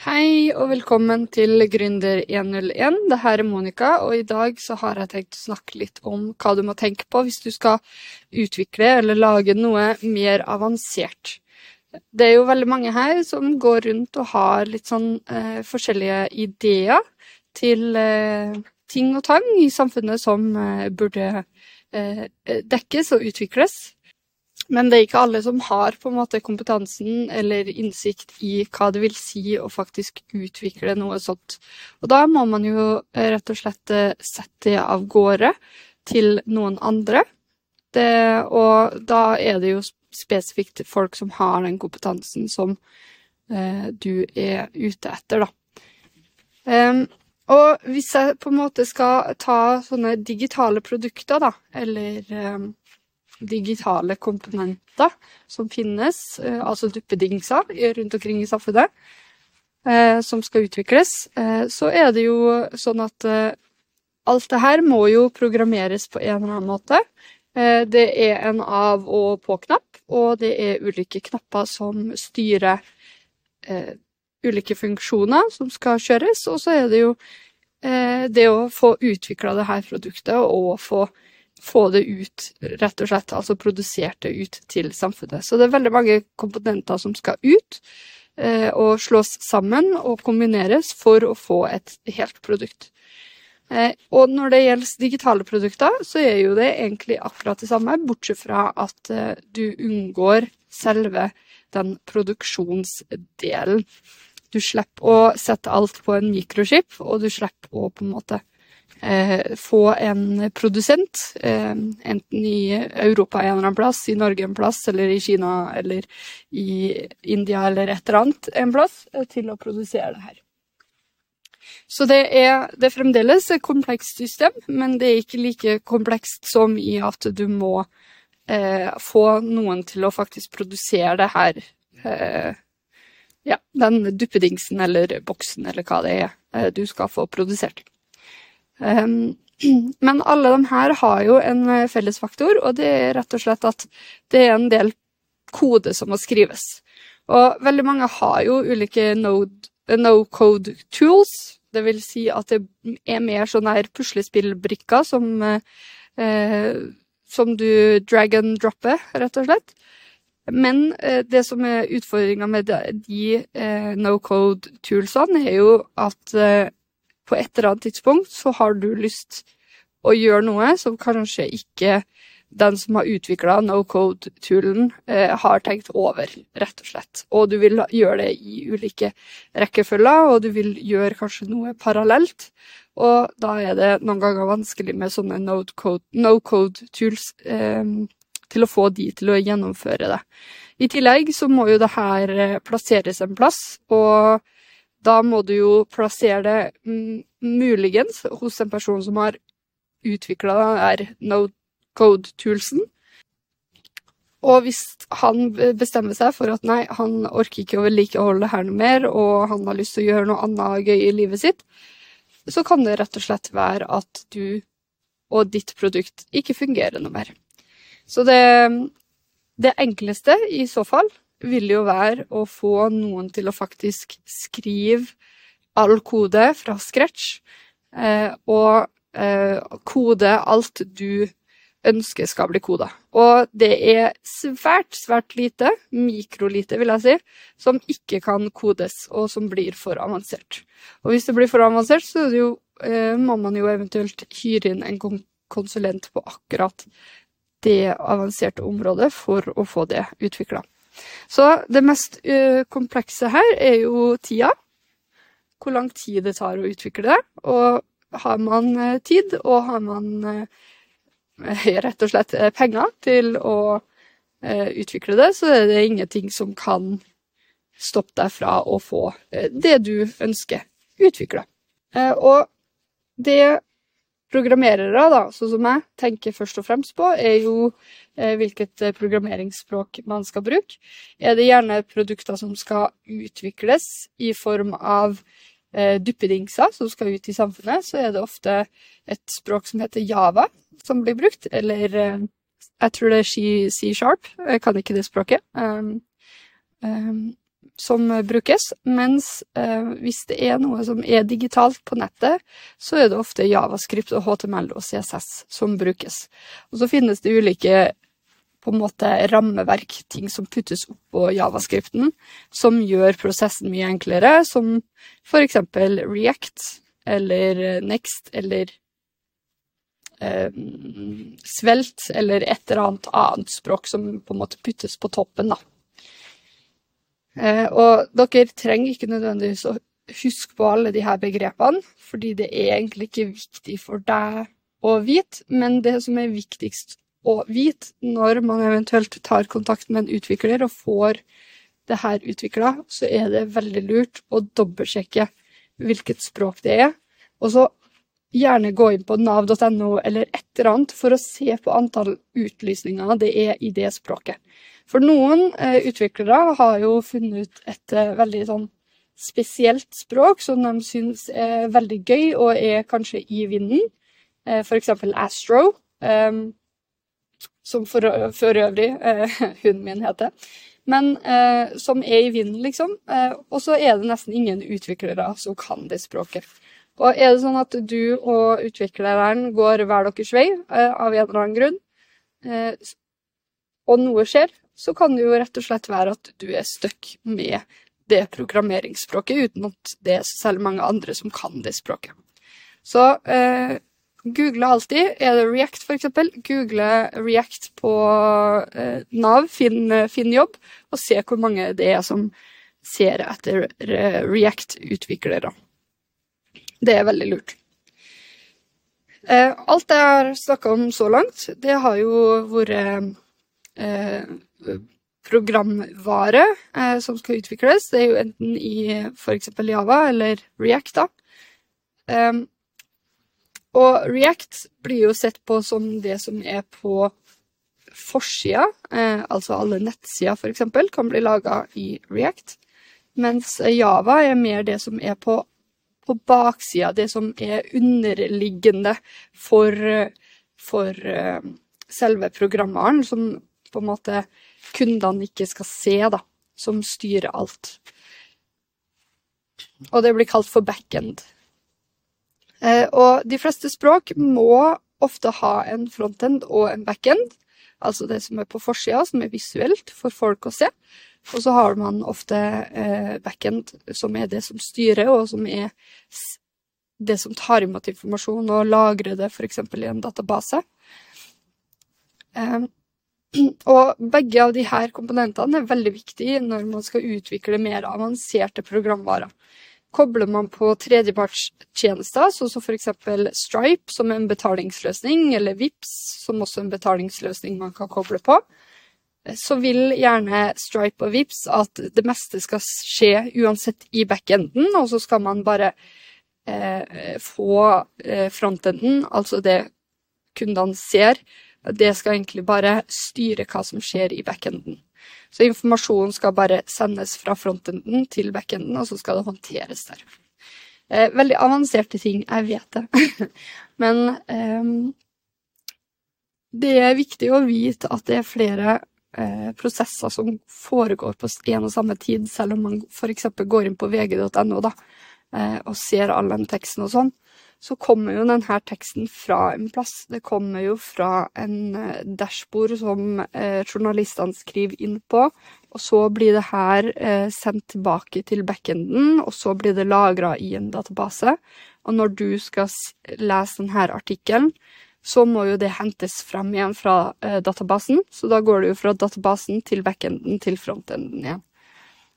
Hei og velkommen til Gründer 101. Det her er Monica, og i dag så har jeg tenkt å snakke litt om hva du må tenke på hvis du skal utvikle eller lage noe mer avansert. Det er jo veldig mange her som går rundt og har litt sånn eh, forskjellige ideer til eh, ting og tang i samfunnet som eh, burde eh, dekkes og utvikles. Men det er ikke alle som har på en måte kompetansen eller innsikt i hva det vil si å faktisk utvikle noe sånt. Og da må man jo eh, rett og slett eh, sette det av gårde til noen andre. Det, og da er det jo spesifikt folk som har den kompetansen som eh, du er ute etter, da. Um, og hvis jeg på en måte skal ta sånne digitale produkter, da, eller um, digitale komponenter som finnes, eh, altså duppedingser rundt omkring i samfunnet, eh, som skal utvikles, eh, så er det jo sånn at alt det her må jo programmeres på en eller annen måte. Det er en av- og på-knapp, og det er ulike knapper som styrer ulike funksjoner som skal kjøres, og så er det jo det å få utvikla det her produktet og få få det ut, rett og slett. Altså produsert det ut til samfunnet. Så det er veldig mange komponenter som skal ut, eh, og slås sammen og kombineres for å få et helt produkt. Eh, og når det gjelder digitale produkter, så er jo det egentlig akkurat det samme, bortsett fra at eh, du unngår selve den produksjonsdelen. Du slipper å sette alt på en mikroskip, og du slipper å på en måte få en produsent, eh, enten i Europa en eller annen plass, i Norge en plass, eller i Kina eller i India eller et eller annet en plass, eh, til å produsere det her. Så det er, det er fremdeles et komplekst system, men det er ikke like komplekst som i at du må eh, få noen til å faktisk produsere det her. Eh, ja, den duppedingsen eller boksen eller hva det er eh, du skal få produsert. Um, men alle de her har jo en eh, fellesfaktor, og det er rett og slett at det er en del kode som må skrives. Og veldig mange har jo ulike no-code no tools. Det vil si at det er mer sånne her puslespillbrikker som, eh, som du drag and dropper, rett og slett. Men eh, det som er utfordringa med de, de eh, no-code toolsene, er jo at eh, på et eller annet tidspunkt så har du lyst å gjøre noe som kanskje ikke den som har utvikla no-code-toolen, eh, har tenkt over, rett og slett. Og du vil gjøre det i ulike rekkefølger, og du vil gjøre kanskje noe parallelt. Og da er det noen ganger vanskelig med sånne no-code-tools eh, til å få de til å gjennomføre det. I tillegg så må jo det her eh, plasseres en plass, og da må du jo plassere det muligens hos en person som har utvikla den no code-toolsen. Og hvis han bestemmer seg for at nei, han orker ikke å vedlikeholde her noe mer, og han har lyst til å gjøre noe annet gøy i livet sitt, så kan det rett og slett være at du og ditt produkt ikke fungerer noe mer. Så det, det enkleste i så fall vil jo være å få noen til å faktisk skrive all kode fra scratch, eh, og eh, kode alt du ønsker skal bli koda. Og det er svært, svært lite, mikrolite vil jeg si, som ikke kan kodes, og som blir for avansert. Og hvis det blir for avansert, så jo, eh, må man jo eventuelt hyre inn en konsulent på akkurat det avanserte området for å få det utvikla. Så det mest uh, komplekse her er jo tida. Hvor lang tid det tar å utvikle det. Og har man uh, tid, og har man uh, rett og slett penger til å utvikle det, så er det ingenting som kan stoppe deg fra å få det du ønsker utvikla. Og det programmerere, da, sånn som jeg, tenker først og fremst på, er jo eh, hvilket eh, programmeringsspråk man skal bruke. Er det gjerne produkter som skal utvikles i form av eh, duppedingser som skal ut i samfunnet, så er det ofte et språk som heter Java som blir brukt, eller jeg tror det er C-sharp, jeg kan ikke det språket. Um, um, som brukes, mens eh, hvis det er noe som er digitalt på nettet, så er det ofte Javascript og HTML og CSS som brukes. Og så finnes det ulike på en måte rammeverk, ting som puttes oppå javascripten, som gjør prosessen mye enklere, som eksempel React eller Next eller eh, Svelt eller et eller annet annet språk som på en måte puttes på toppen, da. Eh, og dere trenger ikke nødvendigvis å huske på alle de her begrepene, fordi det er egentlig ikke viktig for deg å vite, men det som er viktigst å vite når man eventuelt tar kontakt med en utvikler og får det her utvikla, så er det veldig lurt å dobbeltsjekke hvilket språk det er, og så gjerne gå inn på nav.no eller et eller annet for å se på antall utlysninger det er i det språket. For noen eh, utviklere har jo funnet ut et eh, veldig sånn spesielt språk som de syns er veldig gøy og er kanskje i vinden. Eh, eksempel Astro, eh, som for, øvrig hunden min heter. Men som er i vinden, liksom. og så er det nesten ingen utviklere som kan det språket. Og er det sånn at du og utvikleren går hver deres vei av en eller annen grunn, og noe skjer, så kan det jo rett og slett være at du er stuck med det programmeringsspråket, uten at det er særlig mange andre som kan det språket. Så eh, google alltid. Er det React, eksempel? Google React på eh, Nav, finn, finn, jobb, og se hvor mange det er som ser etter React-utviklere. Det er veldig lurt. Eh, alt jeg har snakka om så langt, det har jo vært Eh, programvare eh, som skal utvikles. Det er jo enten i f.eks. Java eller React, da. Um, og React blir jo sett på som det som er på forsida, eh, altså alle nettsider f.eks., kan bli laga i React. Mens Java er mer det som er på, på baksida, det som er underliggende for, for uh, selve programvaren, som på en måte kundene ikke skal se, da, som styrer alt. Og det blir kalt for backend. Eh, og de fleste språk må ofte ha en frontend og en backend, altså det som er på forsida, som er visuelt for folk å se. Og så har man ofte eh, backend, som er det som styrer, og som er det som tar imot informasjon og lagrer det f.eks. i en database. Og begge av her komponentene er veldig viktige når man skal utvikle mer avanserte programvarer. Kobler man på tredjepartstjenester, sånn som f.eks. Stripe, som er en betalingsløsning, eller VIPS, som også er en betalingsløsning man kan koble på, så vil gjerne Stripe og VIPS at det meste skal skje uansett i backenden, og så skal man bare eh, få eh, frontenden, altså det kundene ser, det skal egentlig bare styre hva som skjer i backenden. Så informasjonen skal bare sendes fra frontenden til backenden, og så skal det håndteres der. Eh, veldig avanserte ting, jeg vet det. Men eh, det er viktig å vite at det er flere eh, prosesser som foregår på en og samme tid, selv om man f.eks. går inn på vg.no eh, og ser all den teksten og sånn så kommer jo denne teksten fra en plass. Det kommer jo fra en eh, dashbord som eh, journalistene skriver inn på, og så blir det her eh, sendt tilbake til backenden, og så blir det lagra i en database. Og når du skal lese denne artikkelen, så må jo det hentes frem igjen fra databasen, så da går det jo fra databasen til backenden til frontenden igjen.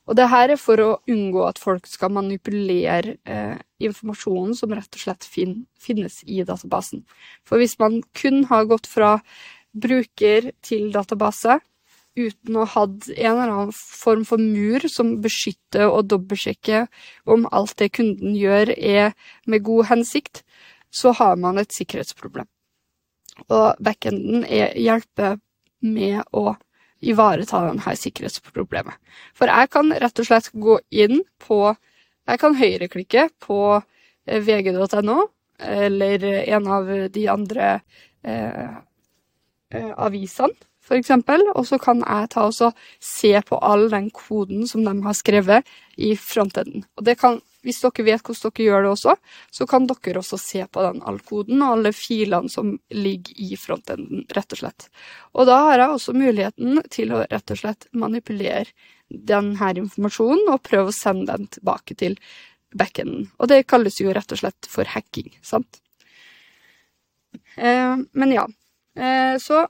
Og det her er for å unngå at folk skal manipulere eh, informasjonen som rett og slett fin finnes i databasen. For hvis man kun har gått fra bruker til database uten å ha hatt en eller annen form for mur som beskytter og dobbeltsjekker om alt det kunden gjør er med god hensikt, så har man et sikkerhetsproblem. Og backenden er, hjelper med å ivareta denne sikkerhetsproblemet. For jeg kan rett og slett gå inn på Jeg kan høyreklikke på eh, vg.no eller en av de andre eh, eh, avisene eksempel, og så kan jeg ta og se på all den koden som de har skrevet i frontenden. Og det kan, hvis dere vet hvordan dere gjør det også, så kan dere også se på den all koden og alle filene som ligger i frontenden, rett og slett. Og da har jeg også muligheten til å rett og slett manipulere denne informasjonen og prøve å sende den tilbake til backenden. Og det kalles jo rett og slett for hacking, sant? Eh, men ja. Eh, så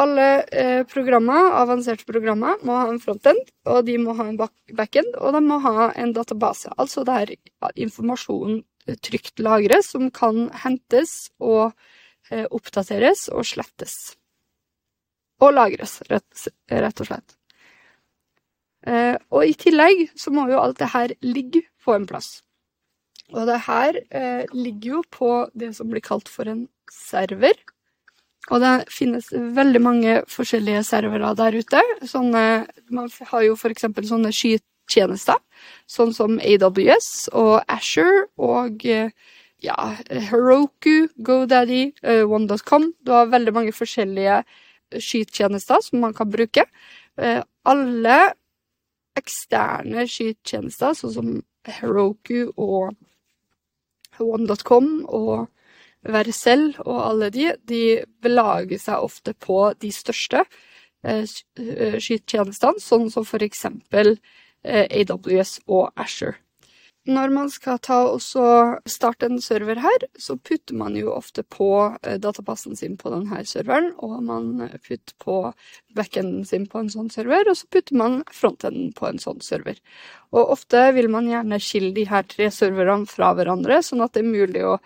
alle eh, programmer, avanserte programmer må ha en frontend, og de må ha en backend, og de må ha en database. Altså der informasjonen trygt lagres, som kan hentes og eh, oppdateres og slettes. Og lagres, rett, rett og slett. Eh, og i tillegg så må jo alt det her ligge på en plass. Og det her eh, ligger jo på det som blir kalt for en server. Og det finnes veldig mange forskjellige servere der ute. Sånne, man har jo eksempel sånne skytjenester, sånn som AWS og Asher og ja, Heroku, GoDaddy, eh, One.com. Du har veldig mange forskjellige skytjenester som man kan bruke. Uh, alle eksterne skytjenester, sånn som Heroku og One.com og Vercel og alle de, de belager seg ofte på de største eh, eh, skytjenestene, sånn som for eksempel eh, AWS og Asher. Når man skal starte en server her, så putter man jo ofte på eh, databasen sin på denne serveren, og man putter på backenden sin på en sånn server, og så putter man frontenden på en sånn server. Og ofte vil man gjerne skille de her tre serverne fra hverandre, sånn at det er mulig å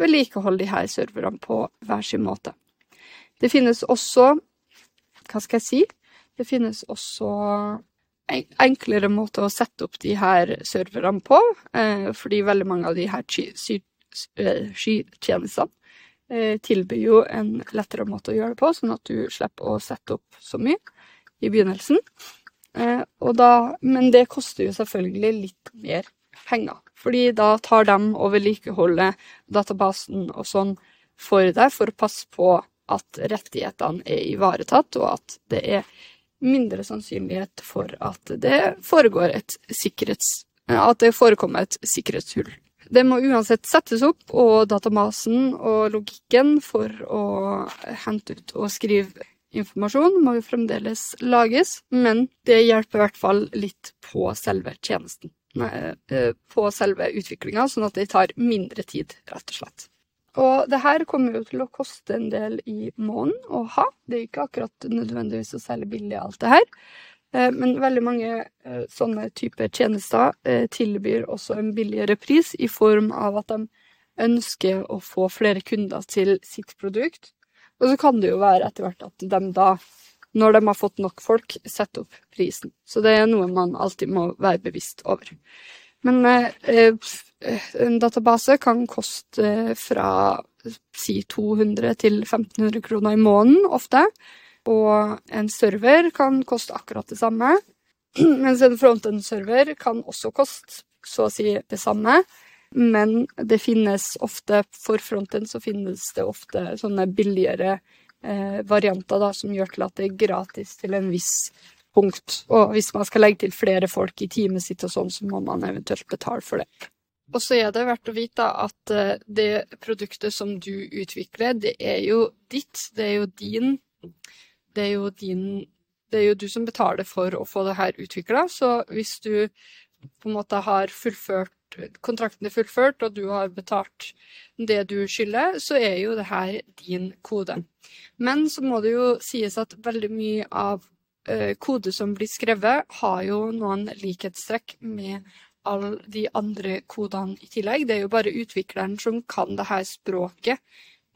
vedlikeholde de her serverne på hver sin måte. Det finnes også Hva skal jeg si? Det finnes også enklere måter å sette opp de her serverne på, eh, fordi veldig mange av de her eh, skytjenestene eh, tilbyr jo en lettere måte å gjøre det på, sånn at du slipper å sette opp så mye i begynnelsen. Da, men det koster jo selvfølgelig litt mer penger. Fordi da tar de og vedlikeholder databasen og sånn for deg, for å passe på at rettighetene er ivaretatt, og at det er mindre sannsynlighet for at det foregår et. At det forekommer et sikkerhetshull. Det må uansett settes opp, og databasen og logikken for å hente ut og skrive informasjon må jo fremdeles lages, men det hjelper i hvert fall litt på selve tjenesten. Eh, på selve utviklinga, sånn at det tar mindre tid, rett og slett. Og det her kommer jo til å koste en del i måneden å ha. Det er ikke akkurat nødvendigvis så særlig billig, alt det her. Eh, men veldig mange eh, sånne typer tjenester tilbyr også en billigere pris, i form av at de ønsker å få flere kunder til sitt produkt. Og så kan det jo være etter hvert at de da når de har fått nok folk, sette opp prisen. Så det er noe man alltid må være bevisst over. Men eh, en database kan koste eh, fra si 200 til 1500 kroner i måneden ofte. Og en server kan koste akkurat det samme. Mens en frontend-server kan også koste så å si det samme. Men det finnes ofte, for fronten så finnes det ofte sånne billigere eh, varianter da, som gjør til at det er gratis til en viss punkt. Og hvis man skal legge til flere folk i teamet sitt og sånn, så må man eventuelt betale for det. Og så er det verdt å vite at uh, det produktet som du utvikler, det er jo ditt. Det er jo din Det er jo din Det er jo du som betaler for å få det her utvikla. Så hvis du på en måte har fullført kontrakten er fullført, og du har betalt det du skylder, så er jo det her din kode. Men så må det jo sies at veldig mye av uh, kode som blir skrevet, har jo noen likhetstrekk med alle de andre kodene i tillegg. Det er jo bare utvikleren som kan det her språket,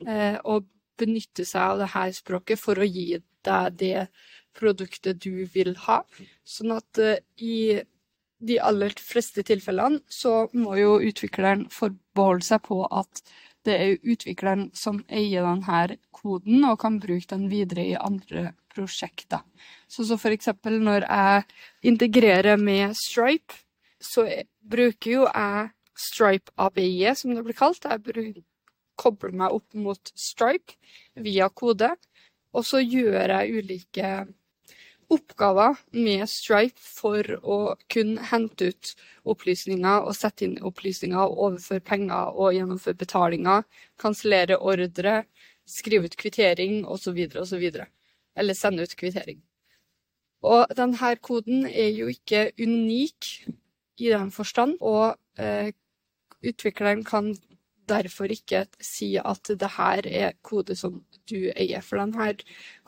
uh, og benytte seg av det her språket for å gi deg det produktet du vil ha. Sånn at uh, i de aller fleste tilfellene så må jo utvikleren forbeholde seg på at det er utvikleren som eier denne koden og kan bruke den videre i andre prosjekter. Så, så for eksempel når jeg integrerer med Stripe, så bruker jo jeg Stripe ABI, som det blir kalt. Jeg kobler meg opp mot Stripe via kode. Og så gjør jeg ulike oppgaver med Stripe for å kunne hente ut opplysninger og sette inn opplysninger og overføre penger og gjennomføre betalinger, kansellere ordre, skrive ut kvittering osv. osv. Eller sende ut kvittering. Og denne koden er jo ikke unik i den forstand, og eh, utvikleren kan derfor ikke si at det her er kode som du eier. For denne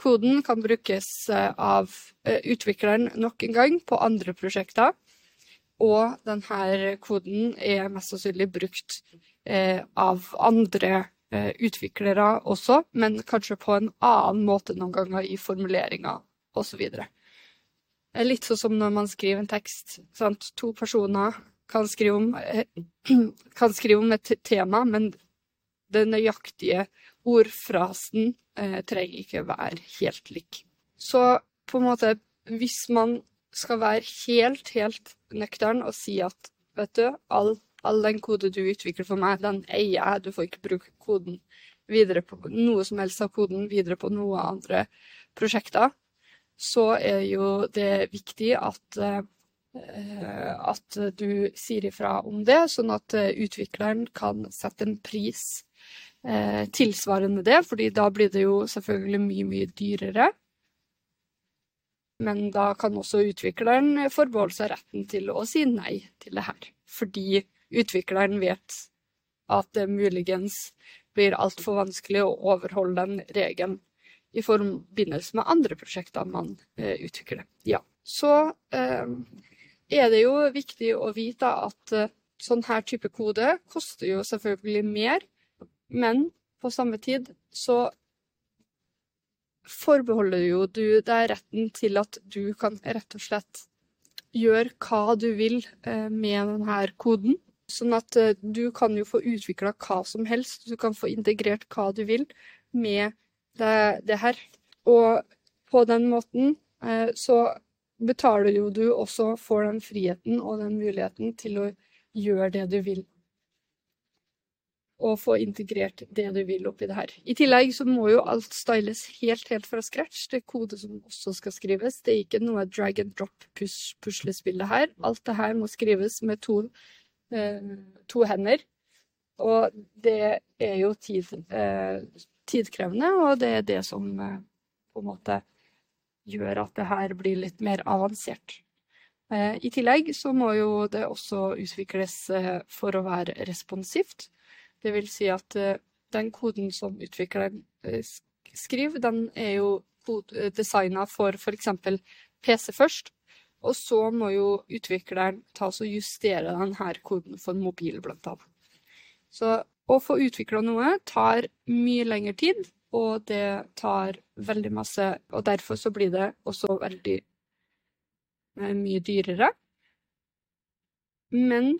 koden kan brukes eh, av eh, utvikleren nok en gang på andre prosjekter. Og denne koden er mest sannsynlig brukt eh, av andre utviklere også, men kanskje på en annen måte noen ganger i formuleringer osv. Litt sånn som når man skriver en tekst. Sant? To personer kan skrive om, eh, kan skrive om et tema, men den nøyaktige ordfrasen eh, trenger ikke være helt lik. Så på en måte, hvis man skal være helt, helt nøktern og si at vet du, all, all den kode du utvikler for meg, den eier jeg, du får ikke bruke koden videre på noe som helst av koden videre på noen andre prosjekter, så er jo det viktig at Eh, at du sier ifra om det, sånn at eh, utvikleren kan sette en pris eh, tilsvarende det, fordi da blir det jo selvfølgelig mye, mye dyrere. Men da kan også utvikleren forbeholde seg retten til å si nei til det her. Fordi utvikleren vet at det muligens blir altfor vanskelig å overholde den regelen i forbindelse med andre prosjekter man eh, utvikler. Ja. Så eh, er det jo viktig å vite at uh, sånn her type kode koster jo selvfølgelig mer, men på samme tid så forbeholder jo du deg retten til at du kan rett og slett gjøre hva du vil uh, med denne koden. Sånn at uh, du kan jo få utvikla hva som helst, du kan få integrert hva du vil med det, det her. Og på den måten så betaler jo du også for den friheten og den muligheten til å gjøre det du vil. Og få integrert det du vil oppi det her. I tillegg så må jo alt styles helt, helt fra scratch. Det er kode som også skal skrives. Det er ikke noe drag and drop-puslespillet her. Alt det her må skrives med to, eh, to hender. Og det er jo tid, eh, tidkrevende, og det er det som eh, på en måte gjør at det her blir litt mer avansert. Eh, I tillegg så må jo det også utvikles eh, for å være responsivt. Det vil si at eh, den koden som utvikleren skriver, den er jo designa for f.eks. PC først. Og så må jo utvikleren ta og justere denne koden for mobil, blant annet. Så å få utvikla noe tar mye lengre tid og det tar veldig masse Og derfor så blir det også veldig eh, mye dyrere. Men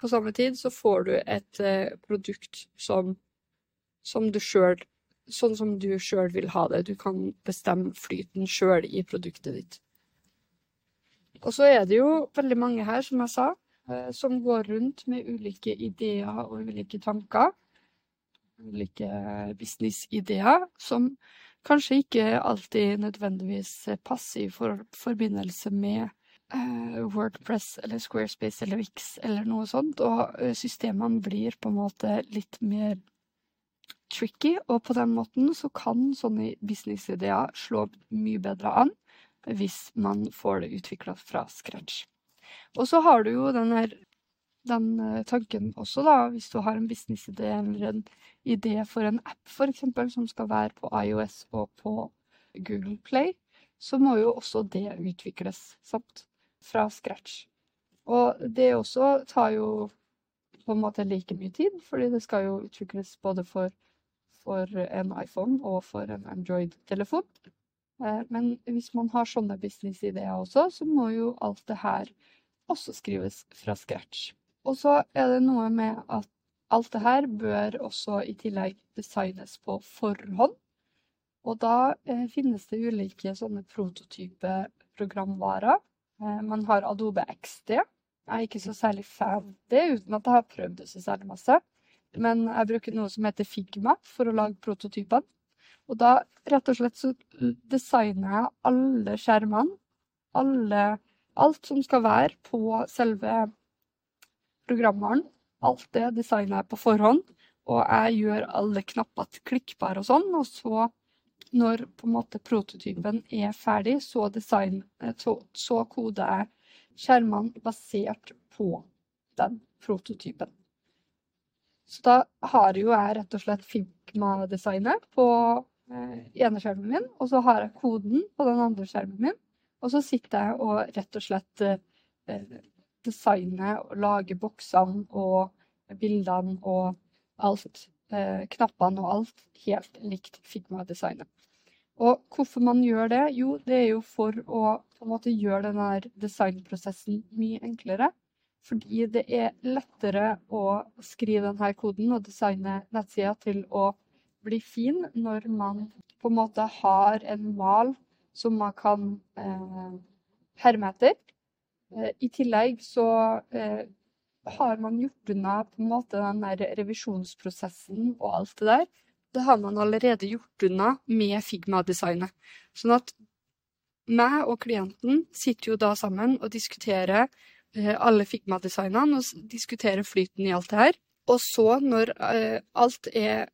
på samme tid så får du et eh, produkt som, som du sjøl Sånn som du sjøl vil ha det. Du kan bestemme flyten sjøl i produktet ditt. Og så er det jo veldig mange her, som jeg sa, eh, som går rundt med ulike ideer og ulike tanker ulike businessideer som kanskje ikke alltid nødvendigvis passer i for forbindelse med uh, Wordpress eller Squarespace eller Wix eller noe sånt, og uh, systemene blir på en måte litt mer tricky, og på den måten så kan sånne businessideer slå mye bedre an hvis man får det utvikla fra scratch. Og så har du jo den her den uh, tanken også, da, hvis du har en businessidé eller en idé for en app f.eks. som skal være på iOS og på Google Play, så må jo også det utvikles, sant, fra scratch. Og det også tar jo på en måte like mye tid, fordi det skal jo utvikles både for, for en iPhone og for en Android-telefon. Eh, men hvis man har sånne businessideer også, så må jo alt det her også skrives fra scratch. Og så er det noe med at alt det her bør også i tillegg designes på forhånd. Og da eh, finnes det ulike sånne prototype programvarer. Eh, man har Adobe XD. Jeg er ikke så særlig fan det, uten at jeg har prøvd det så særlig masse. Men jeg bruker noe som heter Figma for å lage prototypene. Og da rett og slett så designer jeg alle skjermene, alle Alt som skal være på selve programvaren, alt det designer jeg på forhånd. Og jeg gjør alle knapper klikkbare og sånn. Og så, når på en måte prototypen er ferdig, så, design, så, så koder jeg skjermene basert på den prototypen. Så da har jo jeg rett og slett Figma-designet på eh, ene skjermen min, og så har jeg koden på den andre skjermen min. Og så sitter jeg og rett og slett eh, designer og lager boksene og bildene og alt. Eh, knappene og alt helt likt Figma-designet. Og hvorfor man gjør det? Jo, det er jo for å måte gjøre denne designprosessen mye enklere. Fordi det er lettere å skrive denne koden og designe nettsida til å bli fin når man på en måte har en mal som man kan eh, herme etter. Eh, I tillegg så eh, har man gjort unna på en måte den der revisjonsprosessen og alt det der. Det har man allerede gjort unna med Figma-designet. Sånn at meg og klienten sitter jo da sammen og diskuterer eh, alle Figma-designene og diskuterer flyten i alt det her. Og så, når alt er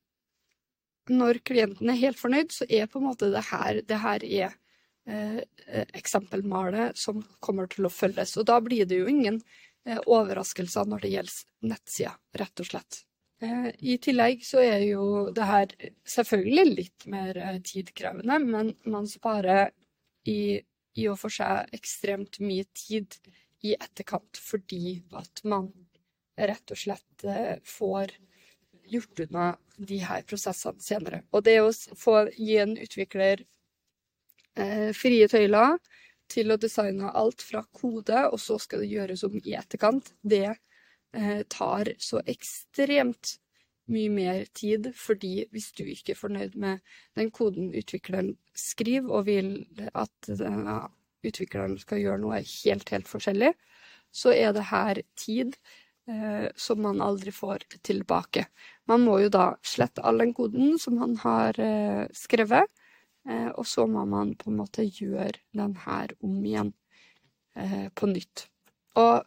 Når klienten er helt fornøyd, så er på en måte det her det her er eksempelmalet som kommer til å følges. Og da blir det jo ingen eh, overraskelser når det gjelder nettsida, rett og slett. I tillegg så er jo det her selvfølgelig litt mer tidkrevende, men man sparer i, i og for seg ekstremt mye tid i etterkant fordi at man rett og slett får gjort unna de her prosessene senere. Og det å få gi en utvikler eh, frie tøyler til å designe alt fra kode, og så skal det gjøres om i etterkant. Det eh, tar så ekstremt mye mer tid, fordi hvis du ikke er fornøyd med den koden utvikleren skriver, og vil at denne utvikleren skal gjøre noe helt, helt forskjellig, så er det her tid eh, som man aldri får tilbake. Man må jo da slette all den koden som han har eh, skrevet, Eh, og så må man på en måte gjøre den her om igjen eh, på nytt. Og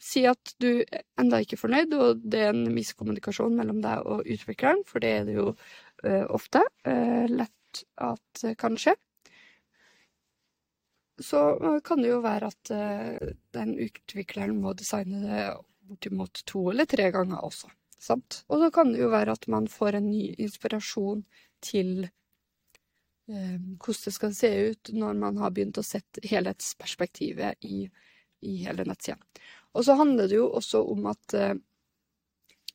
si at du enda ikke er fornøyd, og det er en miskommunikasjon mellom deg og utvikleren, for det er det jo uh, ofte lett at det kan skje. Så kan det jo være at den utvikleren må designe det bortimot to eller tre ganger også. Sant? Og så kan det jo være at man får en ny inspirasjon til Eh, hvordan det skal se ut når man har begynt å sette helhetsperspektivet i, i hele nettsida. Og så handler det jo også om at eh,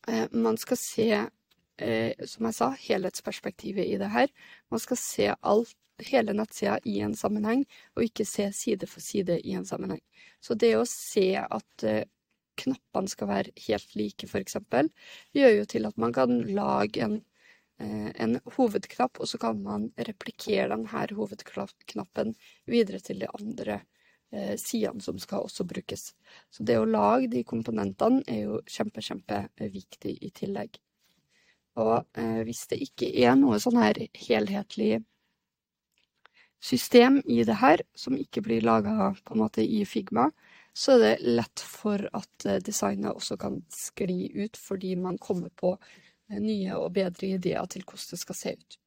eh, man skal se, eh, som jeg sa, helhetsperspektivet i det her. Man skal se alt, hele nettsida i en sammenheng, og ikke se side for side i en sammenheng. Så det å se at eh, knappene skal være helt like, eksempel, gjør jo til at man kan lage en en hovedknapp, og så kan man replikere denne hovedknappen videre til de andre eh, sidene som skal også brukes. Så det å lage de komponentene er jo kjempe, kjempeviktig i tillegg. Og eh, hvis det ikke er noe sånn her helhetlig system i det her, som ikke blir laga på en måte i Figma, så er det lett for at eh, designet også kan skli ut fordi man kommer på nye og bedre ideer til hvordan det skal se ut.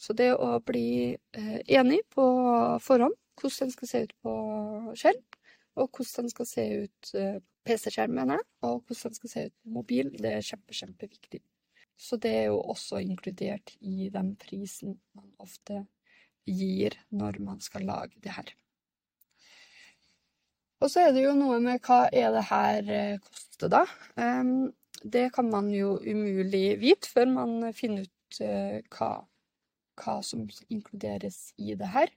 Så det å bli eh, enig på forhånd hvordan den skal se ut på skjerm, og hvordan den skal se ut eh, PC-skjerm, mener jeg, og hvordan den skal se ut på mobil, det er kjempe, kjempeviktig. Så det er jo også inkludert i den prisen man ofte gir når man skal lage det her. Og så er det jo noe med hva er det her eh, koster, da. Um, det kan man jo umulig vite før man finner ut uh, hva, hva, som inkluderes i det her.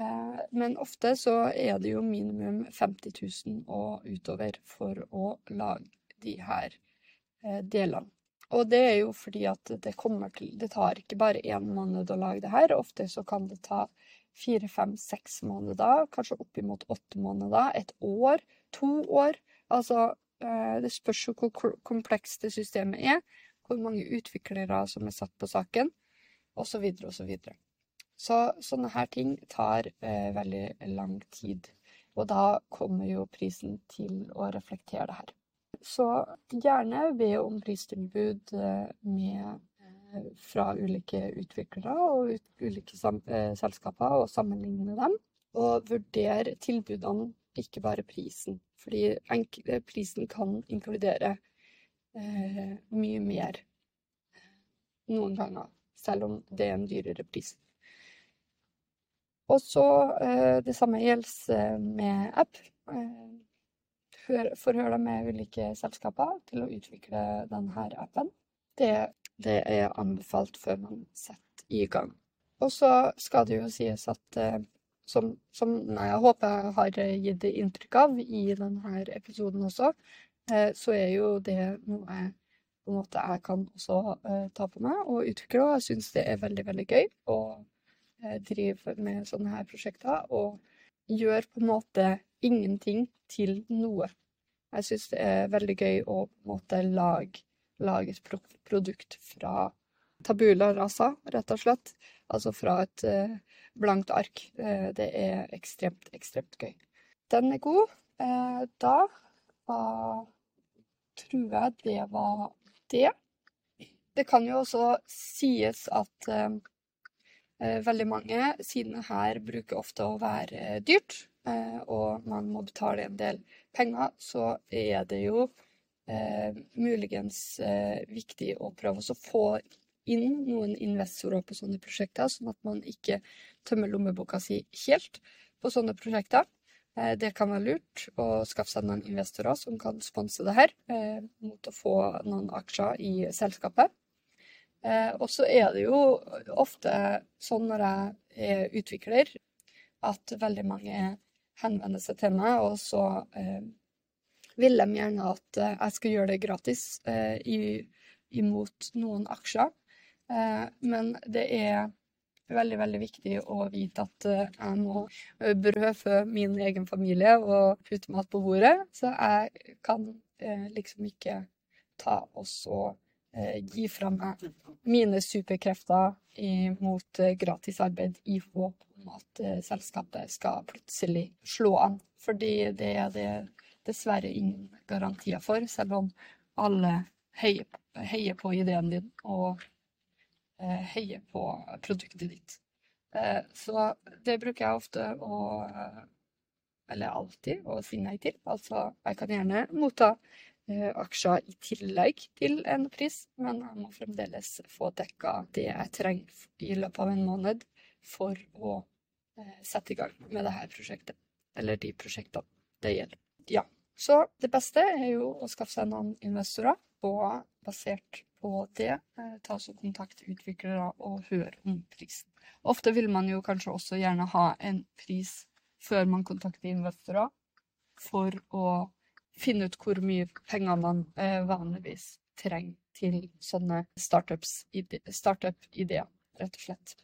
Uh, men ofte så er det jo minimum 50 000 og utover for å lage de her uh, delene. Og det er jo fordi at det kommer til Det tar ikke bare én måned å lage det her. Ofte så kan det ta fire, fem, seks måneder, kanskje oppimot åtte måneder, et år, to år. Altså Eh, det spørs jo hvor komplekst det systemet er, hvor mange utviklere som er satt på saken. osv., osv. Så, videre. så sånne her ting tar eh, veldig lang tid. Og da kommer jo prisen til å reflektere det her. Så gjerne be om pristilbud eh, med, eh, fra ulike utviklere og ut, ulike sam, eh, selskaper, og sammenligne dem. Og vurdere tilbudene, ikke bare prisen. Fordi eh, prisen kan inkludere eh, mye mer noen ganger, selv om det er en dyrere pris. Og så eh, det samme gjelder med app. Forhør deg med ulike selskaper til å utvikle denne appen. Det, det er anbefalt før man setter i gang. Og så skal det jo sies at som, som jeg håper jeg har gitt inntrykk av i denne episoden også, eh, så er jo det noe jeg på en måte jeg kan også eh, ta på meg og utvikle. Og jeg syns det er veldig, veldig gøy å eh, drive med sånne her prosjekter og gjøre på en måte ingenting til noe. Jeg syns det er veldig gøy å på en måte lage, lage et produkt fra tabula rasa, rett og slett. Altså fra et uh, blankt ark. Uh, det er ekstremt, ekstremt gøy. Den er god. Uh, da var, tror jeg det var det. Det kan jo også sies at veldig mange, siden her bruker ofte å være dyrt, og man må betale en del penger, så er det jo muligens viktig å prøve å få inn noen investorer på sånne prosjekter, sånn at man ikke tømmer lommeboka si helt på sånne prosjekter. Eh, det kan være lurt å skaffe seg noen investorer som kan sponse det her, eh, mot å få noen aksjer i selskapet. Eh, og så er det jo ofte sånn når jeg er utvikler, at veldig mange henvender seg til meg, og så vil de gjerne at jeg skal gjøre det gratis imot noen aksjer. Eh, men det er veldig, veldig viktig å vite at eh, jeg må eh, brødfø min egen familie og putte mat på bordet. Så jeg kan liksom ikke ta og så gi fra meg mine superkrefter mot gratis arbeid i håp om at selskapet skal plutselig slå an. Fordi det er det dessverre ingen garantier for, selv om alle heier, på ideen din og heier på produktet ditt. Eh, så det bruker jeg ofte å eh, Eller alltid å si nei til. Altså, jeg kan gjerne motta aksjer i tillegg til en pris, men jeg må fremdeles få dekka det jeg trenger i løpet av en måned for å sette i gang med dette prosjektet. Eller de prosjektene det gjelder. Ja. Så det beste er jo å skaffe seg noen investorer, og basert på det, eh, ta så kontakt utviklere og høre om prisen. Ofte vil man jo kanskje også gjerne ha en pris før man kontakter investorer, for å finne ut hvor mye penger man eh, vanligvis trenger til sånne startup-ideer, startup rett og slett.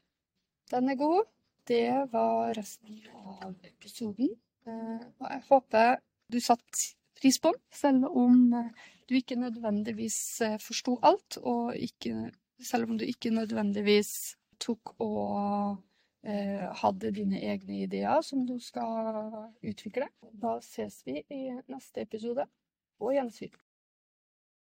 Den er god. Det var resten av episoden. Eh, og jeg håper du satt pris på, selv om du ikke nødvendigvis eh, forsto alt, og ikke, selv om du ikke nødvendigvis tok og eh, hadde dine egne ideer som du skal utvikle. Da ses vi i neste episode. På gjensyn.